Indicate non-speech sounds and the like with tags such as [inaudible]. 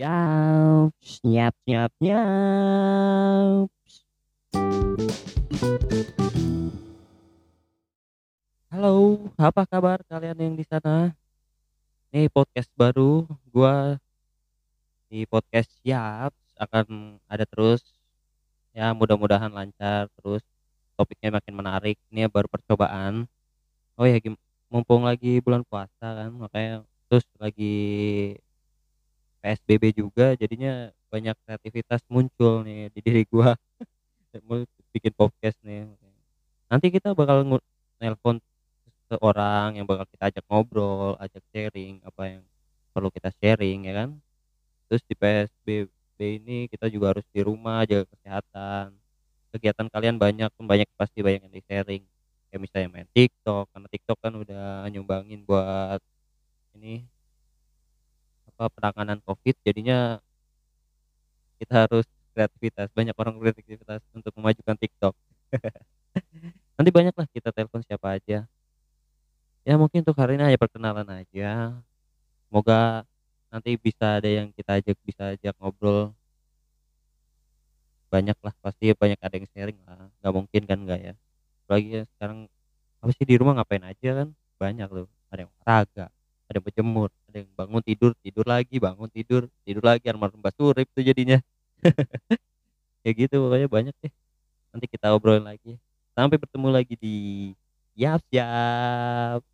Yaps, nyap nyap nyaps. Halo, apa kabar kalian yang di sana? Nih podcast baru gua di podcast Yaps akan ada terus. Ya mudah-mudahan lancar terus topiknya makin menarik. Ini baru percobaan. Oh ya mumpung lagi bulan puasa kan makanya terus lagi PSBB juga jadinya banyak kreativitas muncul nih di diri gua. [laughs] Mau bikin podcast nih. Nanti kita bakal nelpon seseorang yang bakal kita ajak ngobrol, ajak sharing apa yang perlu kita sharing ya kan. Terus di PSBB ini kita juga harus di rumah, jaga kesehatan. Kegiatan kalian banyak banyak pasti banyak yang di-sharing. Kayak misalnya main TikTok, karena TikTok kan udah nyumbangin buat ini penanganan Covid jadinya kita harus kreativitas, banyak orang kreativitas untuk memajukan TikTok. [laughs] Nanti banyaklah kita telepon siapa aja. Ya mungkin untuk hari ini hanya perkenalan aja. Semoga nanti bisa ada yang kita ajak bisa ajak ngobrol. Banyaklah pasti banyak ada yang sharing lah, nggak mungkin kan nggak ya. Apalagi ya sekarang apa sih di rumah ngapain aja kan, banyak tuh, ada yang olahraga, ada yang berjemur, ada yang bangun tidur, tidur lagi, bangun tidur, tidur lagi, almarhum Mbah Surip tuh jadinya. [laughs] Ya gitu pokoknya banyak deh. Nanti kita obrolin lagi. Sampai bertemu lagi di Yaps Yaps.